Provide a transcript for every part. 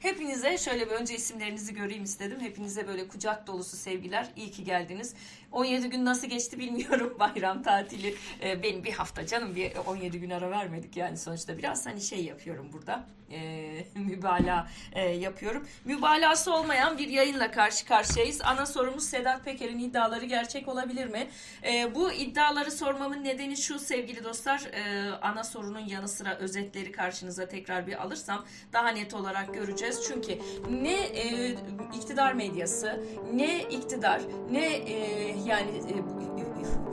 Hepinize şöyle bir önce isimlerinizi göreyim istedim. Hepinize böyle kucak dolusu sevgiler. İyi ki geldiniz. 17 gün nasıl geçti bilmiyorum bayram tatili. Ee, benim bir hafta canım bir 17 gün ara vermedik yani sonuçta biraz hani şey yapıyorum burada. Ee, mübalağa e, yapıyorum. Mübalağası olmayan bir yayınla karşı karşıyayız. Ana sorumuz Sedat Peker'in iddiaları gerçek olabilir mi? Ee, bu iddiaları sormamın nedeni şu sevgili dostlar. Ee, ana sorunun yanı sıra özetleri karşınıza tekrar bir alırsam daha net olarak göreceğiz. Çünkü ne e, iktidar medyası, ne iktidar, ne e, yani e,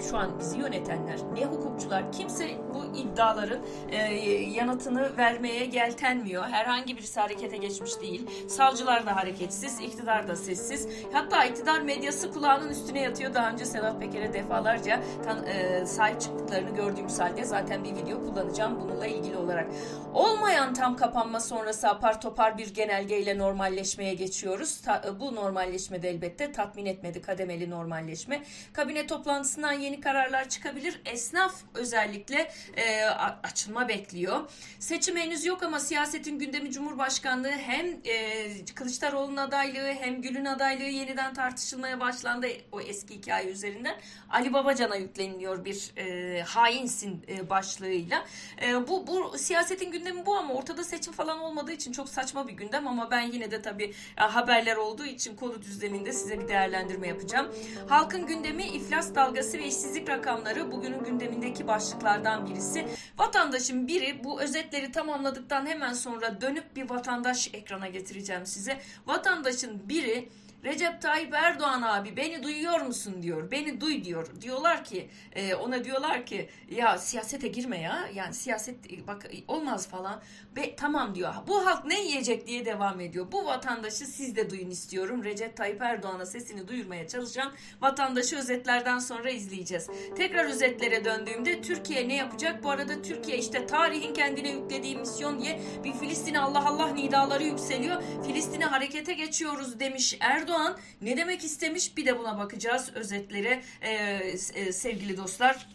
şu an bizi yönetenler, ne hukukçular, kimse bu iddiaların e, yanıtını vermeye geltenmiyor. Herhangi birisi harekete geçmiş değil. Savcılar da hareketsiz, iktidar da sessiz. Hatta iktidar medyası kulağının üstüne yatıyor. Daha önce Sedat Peker'e defalarca tan, e, sahip çıktıklarını gördüğümüz halde zaten bir video kullanacağım bununla ilgili olarak. Olmayan tam kapanma sonrası apar topar bir genelgeyle normalleşmeye geçiyoruz. Ta, bu normalleşmede elbette tatmin etmedi kademeli normalleşme. Kabine toplantısından yeni kararlar çıkabilir. Esnaf özellikle e, açılma bekliyor. Seçim henüz yok ama siyasetin gündemi Cumhurbaşkanlığı hem e, Kılıçdaroğlu'nun adaylığı hem Gül'ün adaylığı yeniden tartışılmaya başlandı o eski hikaye üzerinden. Ali Babacan'a yükleniliyor bir e, hainsin e, başlığıyla. E, bu, bu siyasetin gündemi bu ama ortada seçim falan olmadığı için çok saçma bir gündem ama ben yine de tabii e, haberler olduğu için konu düzleminde size bir değerlendirme yapacağım. Halkın gündemi iflas dalgası ve işsizlik rakamları bugünün gündemindeki başlıklardan birisi. Vatandaşın biri bu özetleri tamamladıktan hemen sonra dönüp bir vatandaş ekrana getireceğim size. Vatandaşın biri Recep Tayyip Erdoğan abi beni duyuyor musun diyor. Beni duy diyor. Diyorlar ki e, ona diyorlar ki ya siyasete girme ya. Yani siyaset bak olmaz falan. Be, tamam diyor. Bu halk ne yiyecek diye devam ediyor. Bu vatandaşı siz de duyun istiyorum. Recep Tayyip Erdoğan'a sesini duyurmaya çalışacağım. Vatandaşı özetlerden sonra izleyeceğiz. Tekrar özetlere döndüğümde Türkiye ne yapacak? Bu arada Türkiye işte tarihin kendine yüklediği misyon diye bir Filistin'e Allah Allah nidaları yükseliyor. Filistin'e harekete geçiyoruz demiş Erdoğan Erdoğan ne demek istemiş bir de buna bakacağız özetlere e, sevgili dostlar.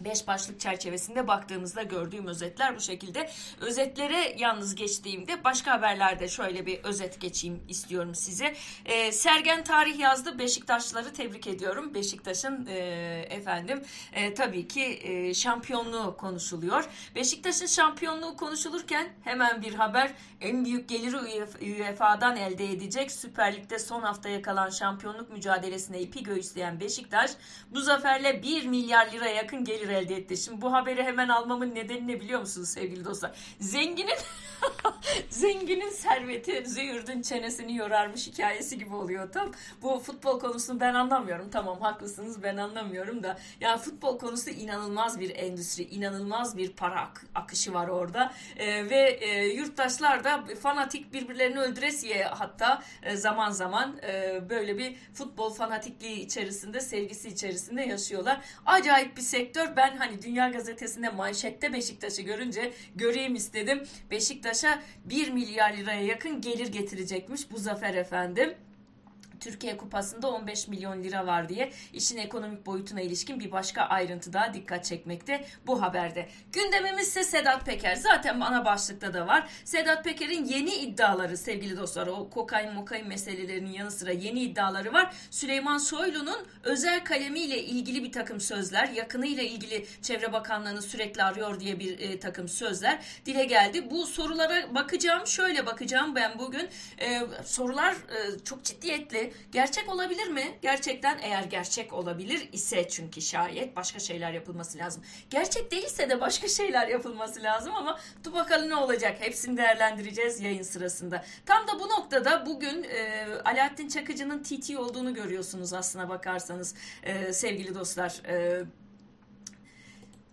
Beş başlık çerçevesinde baktığımızda gördüğüm özetler bu şekilde. Özetlere yalnız geçtiğimde başka haberlerde şöyle bir özet geçeyim istiyorum size. E, Sergen tarih yazdı. Beşiktaşlıları tebrik ediyorum. Beşiktaş'ın e, efendim e, tabii ki e, şampiyonluğu konuşuluyor. Beşiktaş'ın şampiyonluğu konuşulurken hemen bir haber. En büyük geliri UEFA'dan elde edecek. Süper Lig'de son haftaya kalan şampiyonluk mücadelesine ipi göğüsleyen Beşiktaş bu zaferle 1 milyar lira yakın gelir gelir elde etti. Şimdi bu haberi hemen almamın nedeni ne biliyor musunuz sevgili dostlar? Zenginin zenginin serveti züğürdün çenesini yorarmış hikayesi gibi oluyor tam. Bu futbol konusunu ben anlamıyorum. Tamam haklısınız ben anlamıyorum da. Ya futbol konusu inanılmaz bir endüstri, inanılmaz bir para ak- akışı var orada. Ee, ve e, yurttaşlar da fanatik birbirlerini öldüresiye hatta e, zaman zaman e, böyle bir futbol fanatikliği içerisinde, sevgisi içerisinde yaşıyorlar. Acayip bir sektör ben hani Dünya Gazetesi'nde manşette Beşiktaş'ı görünce göreyim istedim. Beşiktaş'a 1 milyar liraya yakın gelir getirecekmiş bu zafer efendim. Türkiye Kupası'nda 15 milyon lira var diye işin ekonomik boyutuna ilişkin bir başka ayrıntı daha dikkat çekmekte bu haberde. Gündemimiz ise Sedat Peker. Zaten ana başlıkta da var. Sedat Peker'in yeni iddiaları sevgili dostlar o kokain mokain meselelerinin yanı sıra yeni iddiaları var. Süleyman Soylu'nun özel kalemiyle ilgili bir takım sözler, yakınıyla ilgili Çevre Bakanlığı'nı sürekli arıyor diye bir e, takım sözler dile geldi. Bu sorulara bakacağım. Şöyle bakacağım ben bugün. E, sorular e, çok ciddiyetli gerçek olabilir mi? Gerçekten eğer gerçek olabilir ise çünkü şayet başka şeyler yapılması lazım. Gerçek değilse de başka şeyler yapılması lazım ama dur bakalım ne olacak. Hepsini değerlendireceğiz yayın sırasında. Tam da bu noktada bugün e, Alaaddin Çakıcı'nın TT olduğunu görüyorsunuz aslına bakarsanız e, sevgili dostlar. E,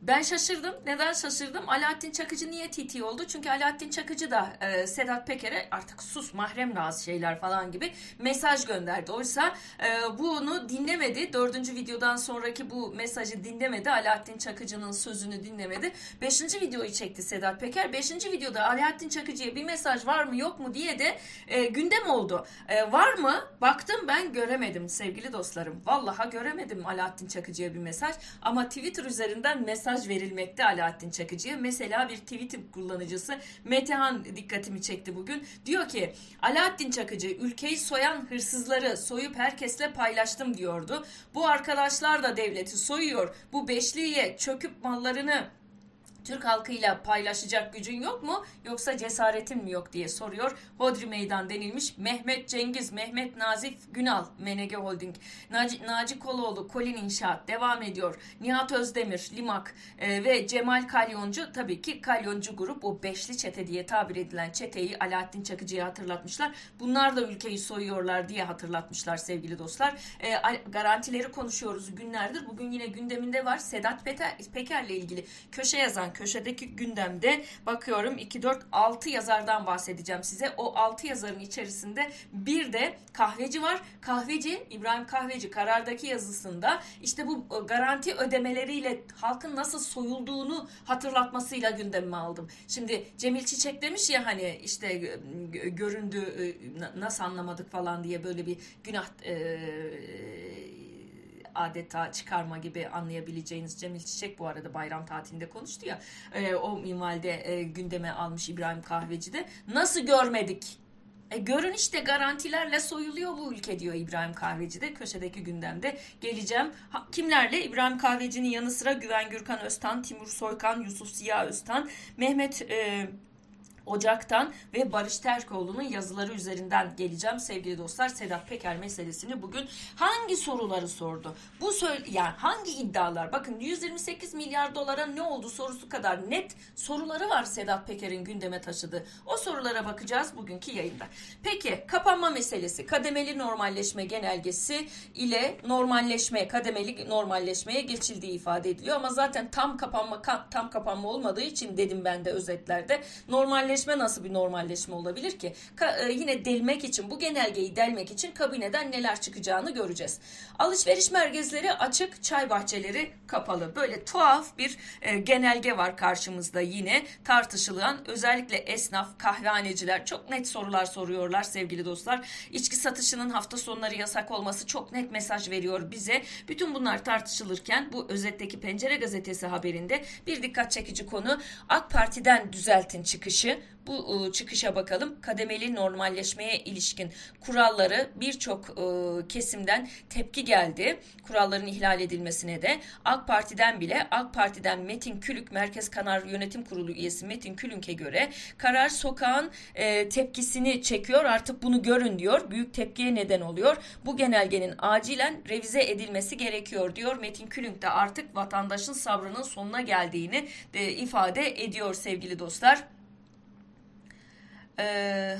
ben şaşırdım. Neden şaşırdım? Alaaddin Çakıcı niye TT oldu? Çünkü Alaaddin Çakıcı da e, Sedat Peker'e artık sus mahrem razı şeyler falan gibi mesaj gönderdi. Oysa e, bunu dinlemedi. Dördüncü videodan sonraki bu mesajı dinlemedi. Alaaddin Çakıcı'nın sözünü dinlemedi. Beşinci videoyu çekti Sedat Peker. Beşinci videoda Alaaddin Çakıcı'ya bir mesaj var mı yok mu diye de e, gündem oldu. E, var mı? Baktım ben göremedim sevgili dostlarım. Vallaha göremedim Alaaddin Çakıcı'ya bir mesaj. Ama Twitter üzerinden mesaj mesaj verilmekte Alaaddin Çakıcı'ya. Mesela bir Twitter kullanıcısı Metehan dikkatimi çekti bugün. Diyor ki Alaaddin Çakıcı ülkeyi soyan hırsızları soyup herkesle paylaştım diyordu. Bu arkadaşlar da devleti soyuyor. Bu beşliğe çöküp mallarını Türk halkıyla paylaşacak gücün yok mu yoksa cesaretin mi yok diye soruyor. Hodri Meydan denilmiş. Mehmet Cengiz, Mehmet Nazif Günal, MNG Holding, Naci, Naci Koloğlu, Kolin İnşaat devam ediyor. Nihat Özdemir, Limak e, ve Cemal Kalyoncu tabii ki Kalyoncu grup o beşli çete diye tabir edilen çeteyi Alaaddin Çakıcı'ya hatırlatmışlar. Bunlar da ülkeyi soyuyorlar diye hatırlatmışlar sevgili dostlar. E, garantileri konuşuyoruz günlerdir. Bugün yine gündeminde var. Sedat Peker'le ilgili köşe yazan köşedeki gündemde bakıyorum 2, 4, 6 yazardan bahsedeceğim size. O 6 yazarın içerisinde bir de kahveci var. Kahveci, İbrahim Kahveci karardaki yazısında işte bu e, garanti ödemeleriyle halkın nasıl soyulduğunu hatırlatmasıyla gündemime aldım. Şimdi Cemil Çiçek demiş ya hani işte e, göründü e, nasıl anlamadık falan diye böyle bir günah e, adeta çıkarma gibi anlayabileceğiniz Cemil Çiçek bu arada bayram tatilinde konuştu ya e, o minvalde e, gündeme almış İbrahim Kahveci de nasıl görmedik e görün işte garantilerle soyuluyor bu ülke diyor İbrahim Kahveci de köşedeki gündemde. Geleceğim. Ha, kimlerle? İbrahim Kahveci'nin yanı sıra Güven Gürkan Öztan, Timur Soykan, Yusuf Siyah Öztan, Mehmet e, Ocak'tan ve Barış Terkoğlu'nun yazıları üzerinden geleceğim sevgili dostlar. Sedat Peker meselesini bugün hangi soruları sordu? Bu söyle yani hangi iddialar? Bakın 128 milyar dolara ne oldu sorusu kadar net soruları var Sedat Peker'in gündeme taşıdığı. O sorulara bakacağız bugünkü yayında. Peki kapanma meselesi kademeli normalleşme genelgesi ile normalleşme kademeli normalleşmeye geçildiği ifade ediliyor ama zaten tam kapanma tam kapanma olmadığı için dedim ben de özetlerde normalleşme normalleşme nasıl bir normalleşme olabilir ki? Ka, e, yine delmek için bu genelgeyi delmek için kabineden neler çıkacağını göreceğiz. Alışveriş merkezleri açık, çay bahçeleri kapalı. Böyle tuhaf bir e, genelge var karşımızda yine tartışılan özellikle esnaf, kahvehaneciler çok net sorular soruyorlar sevgili dostlar. İçki satışının hafta sonları yasak olması çok net mesaj veriyor bize. Bütün bunlar tartışılırken bu özetteki Pencere Gazetesi haberinde bir dikkat çekici konu AK Parti'den düzeltin çıkışı bu ıı, çıkışa bakalım. Kademeli normalleşmeye ilişkin kuralları birçok ıı, kesimden tepki geldi. Kuralların ihlal edilmesine de AK Parti'den bile AK Parti'den Metin Külük Merkez Kanar Yönetim Kurulu üyesi Metin Külünk'e göre karar sokağın tepkisini çekiyor. Artık bunu görün diyor. Büyük tepkiye neden oluyor. Bu genelgenin acilen revize edilmesi gerekiyor diyor. Metin Külünk de artık vatandaşın sabrının sonuna geldiğini de ifade ediyor sevgili dostlar. Ee,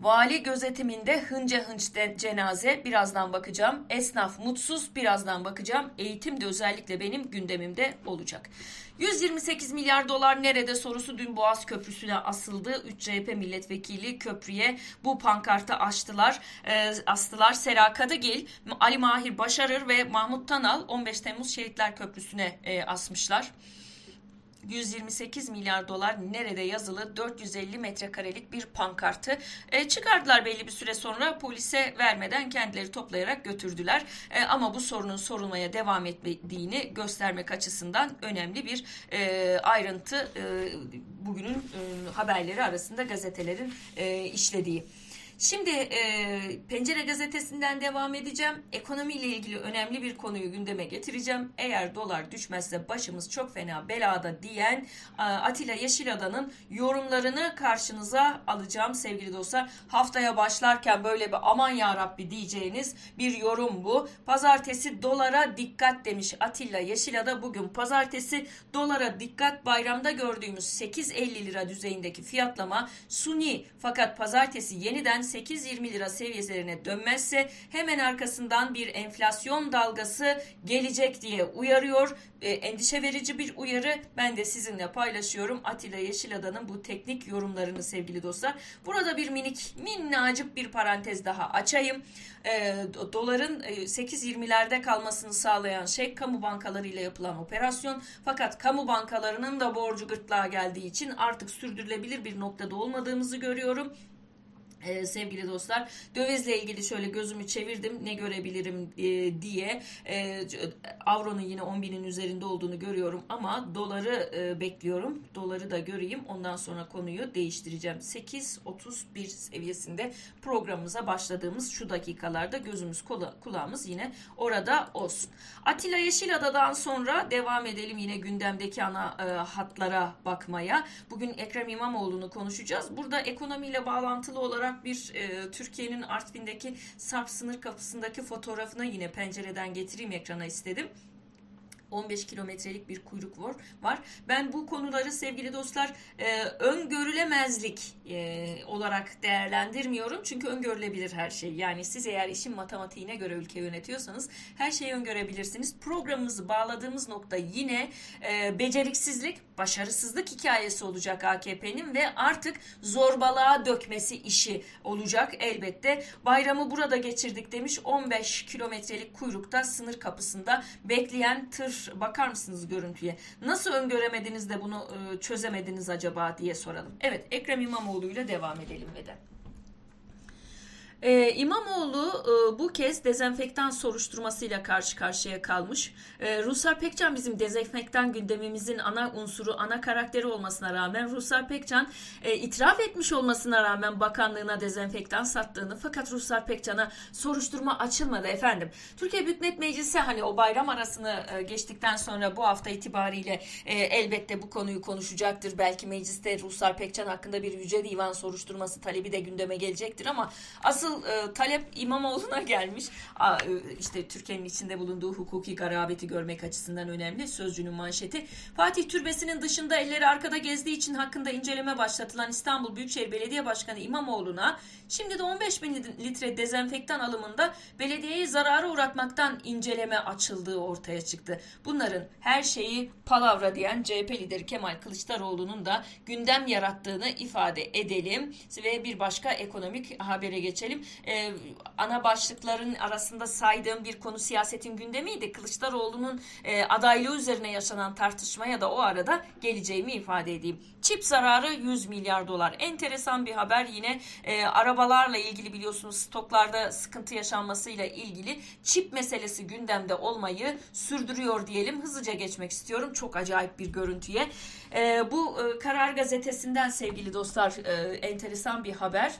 vali gözetiminde hınca hınç cenaze birazdan bakacağım. Esnaf mutsuz birazdan bakacağım. Eğitim de özellikle benim gündemimde olacak. 128 milyar dolar nerede sorusu dün Boğaz Köprüsü'ne asıldı. 3 CHP milletvekili köprüye bu pankartı açtılar. E, astılar. Sera Kadıgil, Ali Mahir Başarır ve Mahmut Tanal 15 Temmuz Şehitler Köprüsü'ne e, asmışlar. 128 milyar dolar nerede yazılı 450 metrekarelik bir pankartı e, çıkardılar belli bir süre sonra polise vermeden kendileri toplayarak götürdüler. E, ama bu sorunun sorulmaya devam etmediğini göstermek açısından önemli bir e, ayrıntı e, bugünün e, haberleri arasında gazetelerin e, işlediği. Şimdi e, Pencere Gazetesi'nden devam edeceğim. Ekonomiyle ilgili önemli bir konuyu gündeme getireceğim. Eğer dolar düşmezse başımız çok fena belada diyen e, Atilla Yeşilada'nın yorumlarını karşınıza alacağım sevgili dostlar. Haftaya başlarken böyle bir aman ya Rabbi diyeceğiniz bir yorum bu. Pazartesi dolara dikkat demiş Atilla Yeşilada. Bugün pazartesi dolara dikkat bayramda gördüğümüz 8.50 lira düzeyindeki fiyatlama suni fakat pazartesi yeniden 8-20 lira seviyelerine dönmezse hemen arkasından bir enflasyon dalgası gelecek diye uyarıyor. E, endişe verici bir uyarı. Ben de sizinle paylaşıyorum. Atilla Yeşilada'nın bu teknik yorumlarını sevgili dostlar. Burada bir minik minnacık bir parantez daha açayım. E, doların 8-20'lerde e, kalmasını sağlayan şey kamu bankalarıyla yapılan operasyon. Fakat kamu bankalarının da borcu gırtlağa geldiği için artık sürdürülebilir bir noktada olmadığımızı görüyorum Ee, sevgili dostlar dövizle ilgili şöyle gözümü çevirdim ne görebilirim e, diye. E, avronun yine 10 binin üzerinde olduğunu görüyorum ama doları e, bekliyorum. Doları da göreyim ondan sonra konuyu değiştireceğim. 8.31 seviyesinde programımıza başladığımız şu dakikalarda gözümüz kula, kulağımız yine orada olsun. Atilla Yeşilada'dan sonra devam edelim yine gündemdeki ana e, hatlara bakmaya. Bugün Ekrem İmamoğlu'nu konuşacağız. Burada ekonomiyle bağlantılı olarak olarak bir e, Türkiye'nin Artvin'deki Sarp sınır kapısındaki fotoğrafına yine pencereden getireyim ekrana istedim. 15 kilometrelik bir kuyruk var. var. Ben bu konuları sevgili dostlar e, öngörülemezlik e, olarak değerlendirmiyorum. Çünkü öngörülebilir her şey. Yani siz eğer işin matematiğine göre ülke yönetiyorsanız her şeyi öngörebilirsiniz. Programımızı bağladığımız nokta yine e, beceriksizlik, başarısızlık hikayesi olacak AKP'nin ve artık zorbalığa dökmesi işi olacak elbette. Bayramı burada geçirdik demiş 15 kilometrelik kuyrukta sınır kapısında bekleyen tır bakar mısınız görüntüye? Nasıl öngöremediniz de bunu e, çözemediniz acaba diye soralım. Evet Ekrem İmamoğlu ile devam edelim ve de. Ee, İmamoğlu e, bu kez dezenfektan soruşturmasıyla karşı karşıya kalmış. Ee, Ruslar Pekcan bizim dezenfektan gündemimizin ana unsuru, ana karakteri olmasına rağmen Ruslar Pekcan e, itiraf etmiş olmasına rağmen bakanlığına dezenfektan sattığını fakat Ruslar Pekcan'a soruşturma açılmadı efendim. Türkiye Büyük Millet Meclisi hani o bayram arasını e, geçtikten sonra bu hafta itibariyle e, elbette bu konuyu konuşacaktır. Belki mecliste Ruslar Pekcan hakkında bir yüce divan soruşturması talebi de gündeme gelecektir ama asıl asıl e, talep İmamoğlu'na gelmiş. A, e, işte Türkiye'nin içinde bulunduğu hukuki garabeti görmek açısından önemli. Sözcünün manşeti. Fatih Türbesi'nin dışında elleri arkada gezdiği için hakkında inceleme başlatılan İstanbul Büyükşehir Belediye Başkanı İmamoğlu'na şimdi de 15 bin litre dezenfektan alımında belediyeyi zarara uğratmaktan inceleme açıldığı ortaya çıktı. Bunların her şeyi palavra diyen CHP lideri Kemal Kılıçdaroğlu'nun da gündem yarattığını ifade edelim ve bir başka ekonomik habere geçelim söyleyeyim. E, ana başlıkların arasında saydığım bir konu siyasetin gündemiydi. Kılıçdaroğlu'nun e, adaylığı üzerine yaşanan tartışmaya da o arada geleceğimi ifade edeyim. Çip zararı 100 milyar dolar. Enteresan bir haber yine e, arabalarla ilgili biliyorsunuz stoklarda sıkıntı yaşanmasıyla ilgili çip meselesi gündemde olmayı sürdürüyor diyelim. Hızlıca geçmek istiyorum. Çok acayip bir görüntüye. E, bu e, Karar Gazetesi'nden sevgili dostlar e, enteresan bir haber.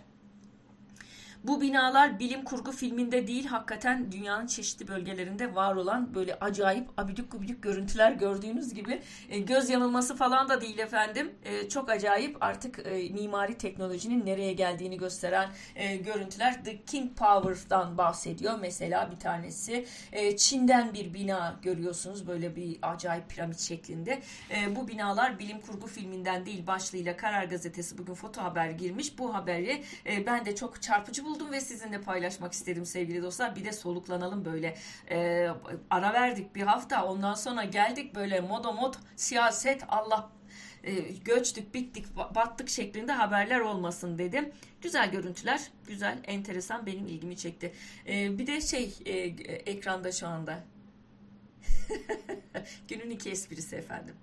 Bu binalar bilim kurgu filminde değil hakikaten dünyanın çeşitli bölgelerinde var olan böyle acayip abidik gubidik görüntüler gördüğünüz gibi e, göz yanılması falan da değil efendim. E, çok acayip artık e, mimari teknolojinin nereye geldiğini gösteren e, görüntüler. The King Power'dan bahsediyor mesela bir tanesi. E, Çin'den bir bina görüyorsunuz böyle bir acayip piramit şeklinde. E, bu binalar bilim kurgu filminden değil başlığıyla Karar Gazetesi bugün foto haber girmiş. Bu haberi e, ben de çok çarpıcı buldum ve sizinle paylaşmak istedim sevgili dostlar. Bir de soluklanalım böyle. E, ara verdik bir hafta ondan sonra geldik böyle moda mod siyaset Allah e, göçtük bittik battık şeklinde haberler olmasın dedim. Güzel görüntüler güzel enteresan benim ilgimi çekti. E, bir de şey e, ekranda şu anda. Günün iki esprisi efendim.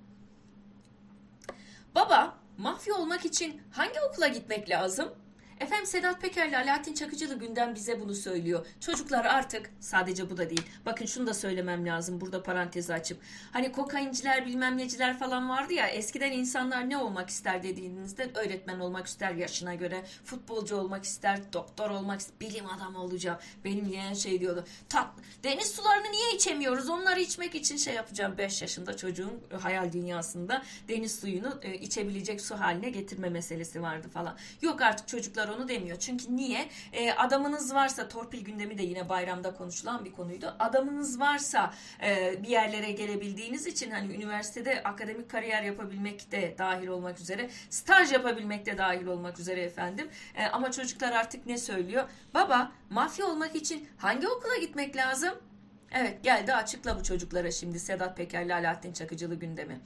Baba mafya olmak için hangi okula gitmek lazım? Efendim Sedat Peker ile Alaaddin Çakıcılı gündem bize bunu söylüyor. Çocuklar artık sadece bu da değil. Bakın şunu da söylemem lazım burada parantezi açıp. Hani kokainciler bilmem neciler falan vardı ya eskiden insanlar ne olmak ister dediğinizde öğretmen olmak ister yaşına göre. Futbolcu olmak ister, doktor olmak ister, bilim adamı olacağım. Benim yeğen şey diyordu. Tat, deniz sularını niye içemiyoruz? Onları içmek için şey yapacağım 5 yaşında çocuğun hayal dünyasında deniz suyunu e, içebilecek su haline getirme meselesi vardı falan. Yok artık çocuklar Çocuklar onu demiyor. Çünkü niye? E, adamınız varsa torpil gündemi de yine bayramda konuşulan bir konuydu. Adamınız varsa e, bir yerlere gelebildiğiniz için hani üniversitede akademik kariyer yapabilmek de dahil olmak üzere staj yapabilmek de dahil olmak üzere efendim. E, ama çocuklar artık ne söylüyor? Baba mafya olmak için hangi okula gitmek lazım? Evet geldi açıkla bu çocuklara şimdi Sedat Peker'le Alaaddin Çakıcılı gündemi.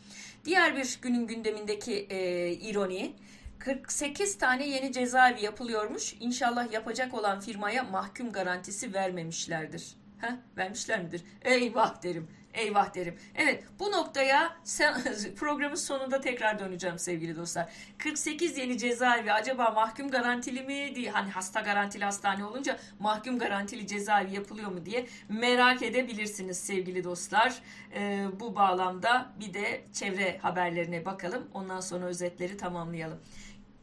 Diğer bir günün gündemindeki e, ironi 48 tane yeni cezaevi yapılıyormuş. İnşallah yapacak olan firmaya mahkum garantisi vermemişlerdir. Heh, vermişler midir? Eyvah derim. Eyvah derim. Evet bu noktaya programın sonunda tekrar döneceğim sevgili dostlar. 48 yeni cezaevi acaba mahkum garantili mi diye hani hasta garantili hastane olunca mahkum garantili cezaevi yapılıyor mu diye merak edebilirsiniz sevgili dostlar. Ee, bu bağlamda bir de çevre haberlerine bakalım. Ondan sonra özetleri tamamlayalım.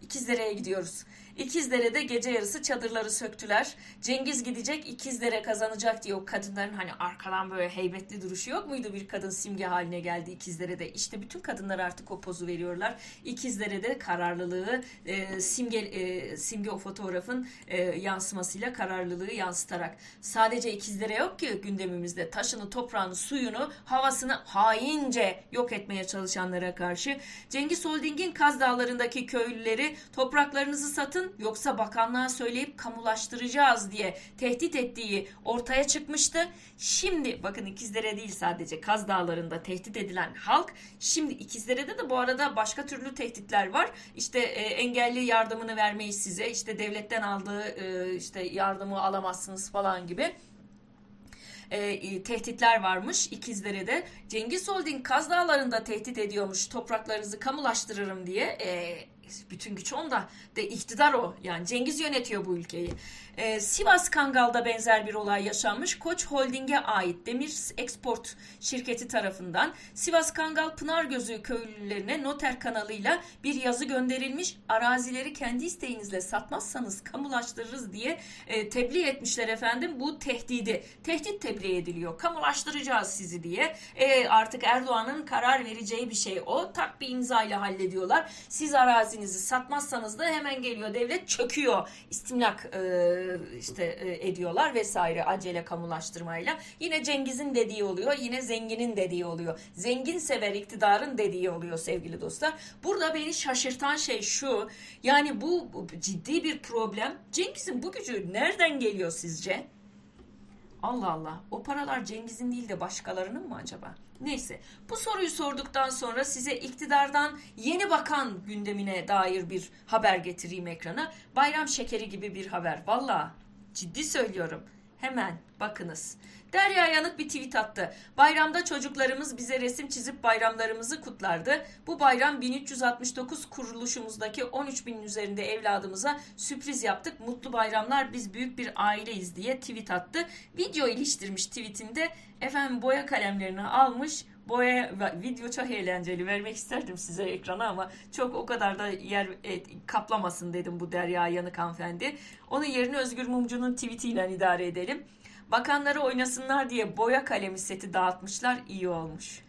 İkizdere'ye gidiyoruz. İkizdere'de gece yarısı çadırları söktüler. Cengiz gidecek İkizdere kazanacak diye o kadınların hani arkadan böyle heybetli duruşu yok muydu? Bir kadın simge haline geldi İkizdere'de. İşte bütün kadınlar artık o pozu veriyorlar. İkizdere'de kararlılığı e, simge e, simge o fotoğrafın e, yansımasıyla kararlılığı yansıtarak. Sadece İkizdere yok ki gündemimizde. Taşını, toprağını, suyunu, havasını haince yok etmeye çalışanlara karşı. Cengiz Holding'in Kaz Dağları'ndaki köylüleri topraklarınızı satın yoksa bakanlığa söyleyip kamulaştıracağız diye tehdit ettiği ortaya çıkmıştı. Şimdi bakın İkizdere değil sadece Kaz Dağları'nda tehdit edilen halk şimdi İkizdere'de de bu arada başka türlü tehditler var. İşte e, engelli yardımını vermeyiz size işte devletten aldığı e, işte yardımı alamazsınız falan gibi e, tehditler varmış İkizdere'de. Cengiz Holding Kaz Dağları'nda tehdit ediyormuş topraklarınızı kamulaştırırım diye. E, bütün güç onda de iktidar o. Yani Cengiz yönetiyor bu ülkeyi. Ee, Sivas Kangal'da benzer bir olay yaşanmış. Koç Holding'e ait Demir Export şirketi tarafından Sivas Kangal Pınargözü köylülerine noter kanalıyla bir yazı gönderilmiş. Arazileri kendi isteğinizle satmazsanız kamulaştırırız diye e, tebliğ etmişler efendim. Bu tehdidi. Tehdit tebliğ ediliyor. Kamulaştıracağız sizi diye. E, artık Erdoğan'ın karar vereceği bir şey o. Tak bir imza ile hallediyorlar. Siz arazinizi satmazsanız da hemen geliyor devlet çöküyor. İstimlak e, işte e, ediyorlar vesaire acele kamulaştırmayla. Yine Cengiz'in dediği oluyor. Yine zenginin dediği oluyor. Zengin sever iktidarın dediği oluyor sevgili dostlar. Burada beni şaşırtan şey şu. Yani bu ciddi bir problem. Cengiz'in bu gücü nereden geliyor sizce? Allah Allah. O paralar Cengiz'in değil de başkalarının mı acaba? Neyse. Bu soruyu sorduktan sonra size iktidardan yeni bakan gündemine dair bir haber getireyim ekrana. Bayram şekeri gibi bir haber. Valla ciddi söylüyorum. Hemen bakınız. Derya Yanık bir tweet attı. Bayramda çocuklarımız bize resim çizip bayramlarımızı kutlardı. Bu bayram 1369 kuruluşumuzdaki 13 binin üzerinde evladımıza sürpriz yaptık. Mutlu bayramlar biz büyük bir aileyiz diye tweet attı. Video iliştirmiş tweetinde efendim boya kalemlerini almış boya video çok eğlenceli vermek isterdim size ekrana ama çok o kadar da yer e, kaplamasın dedim bu Derya Yanık hanımefendi. Onun yerine Özgür Mumcu'nun tweetiyle idare edelim. Bakanları oynasınlar diye boya kalemi seti dağıtmışlar iyi olmuş.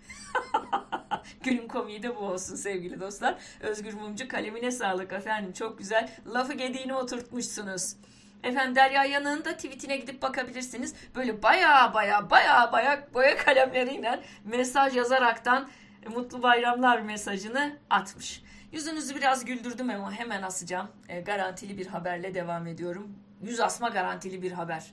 Günün komiği de bu olsun sevgili dostlar. Özgür Mumcu kalemine sağlık efendim çok güzel. Lafı gediğine oturtmuşsunuz. Efendim Derya Yanık'ın da tweetine gidip bakabilirsiniz. Böyle baya baya baya baya boya kalemleriyle mesaj yazaraktan mutlu bayramlar mesajını atmış. Yüzünüzü biraz güldürdüm ama hemen asacağım. E, garantili bir haberle devam ediyorum. Yüz asma garantili bir haber.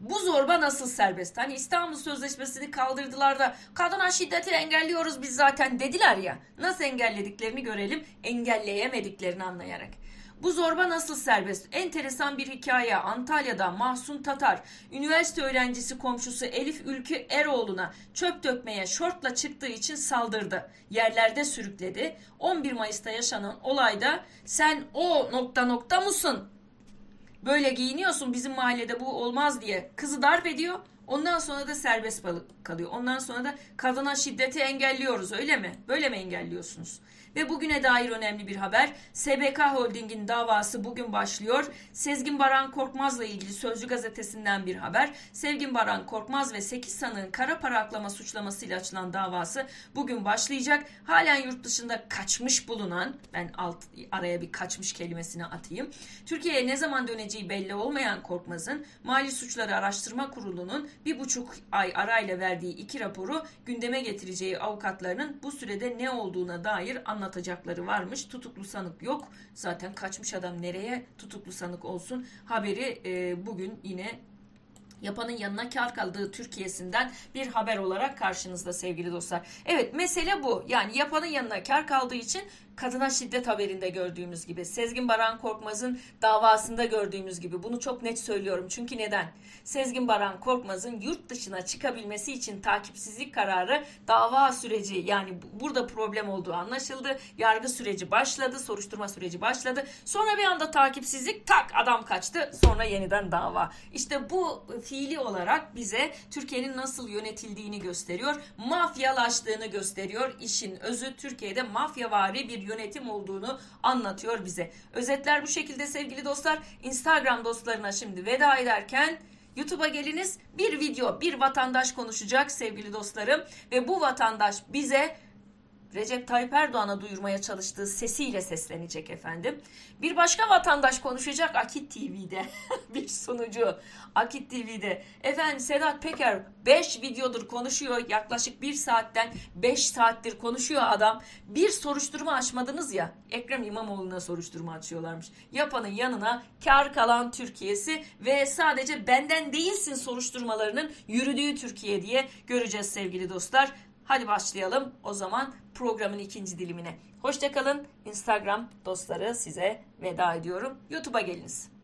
Bu zorba nasıl serbest? Hani İstanbul Sözleşmesi'ni kaldırdılar da kadına şiddeti engelliyoruz biz zaten dediler ya. Nasıl engellediklerini görelim. Engelleyemediklerini anlayarak. Bu zorba nasıl serbest? Enteresan bir hikaye. Antalya'da Mahsun Tatar, üniversite öğrencisi komşusu Elif Ülkü Eroğlu'na çöp dökmeye şortla çıktığı için saldırdı. Yerlerde sürükledi. 11 Mayıs'ta yaşanan olayda sen o nokta nokta mısın? Böyle giyiniyorsun bizim mahallede bu olmaz diye kızı darp ediyor. Ondan sonra da serbest balık kalıyor. Ondan sonra da kadına şiddeti engelliyoruz öyle mi? Böyle mi engelliyorsunuz? Ve bugüne dair önemli bir haber. SBK Holding'in davası bugün başlıyor. Sezgin Baran Korkmaz'la ilgili Sözcü gazetesinden bir haber. Sevgin Baran Korkmaz ve 8 sanığın kara para aklama suçlamasıyla açılan davası bugün başlayacak. Halen yurt dışında kaçmış bulunan, ben alt araya bir kaçmış kelimesini atayım. Türkiye'ye ne zaman döneceği belli olmayan Korkmaz'ın Mali Suçları Araştırma Kurulu'nun bir buçuk ay arayla verdiği iki raporu gündeme getireceği avukatlarının bu sürede ne olduğuna dair anlatacakları anlatacakları varmış. Tutuklu sanık yok. Zaten kaçmış adam nereye tutuklu sanık olsun. Haberi e, bugün yine yapanın yanına kar kaldığı Türkiye'sinden bir haber olarak karşınızda sevgili dostlar. Evet mesele bu. Yani yapanın yanına kar kaldığı için kadına şiddet haberinde gördüğümüz gibi, Sezgin Baran Korkmaz'ın davasında gördüğümüz gibi bunu çok net söylüyorum. Çünkü neden? Sezgin Baran Korkmaz'ın yurt dışına çıkabilmesi için takipsizlik kararı dava süreci yani burada problem olduğu anlaşıldı. Yargı süreci başladı, soruşturma süreci başladı. Sonra bir anda takipsizlik tak adam kaçtı. Sonra yeniden dava. İşte bu fiili olarak bize Türkiye'nin nasıl yönetildiğini gösteriyor. Mafyalaştığını gösteriyor. İşin özü Türkiye'de mafyavari bir yönetim olduğunu anlatıyor bize. Özetler bu şekilde sevgili dostlar. Instagram dostlarına şimdi veda ederken YouTube'a geliniz. Bir video, bir vatandaş konuşacak sevgili dostlarım ve bu vatandaş bize Recep Tayyip Erdoğan'a duyurmaya çalıştığı sesiyle seslenecek efendim. Bir başka vatandaş konuşacak Akit TV'de. bir sunucu Akit TV'de. Efendim Sedat Peker 5 videodur konuşuyor. Yaklaşık 1 saatten 5 saattir konuşuyor adam. Bir soruşturma açmadınız ya. Ekrem İmamoğlu'na soruşturma açıyorlarmış. Yapanın yanına kar kalan Türkiye'si ve sadece benden değilsin soruşturmalarının yürüdüğü Türkiye diye göreceğiz sevgili dostlar. Hadi başlayalım o zaman programın ikinci dilimine. Hoşçakalın. Instagram dostları size veda ediyorum. YouTube'a geliniz.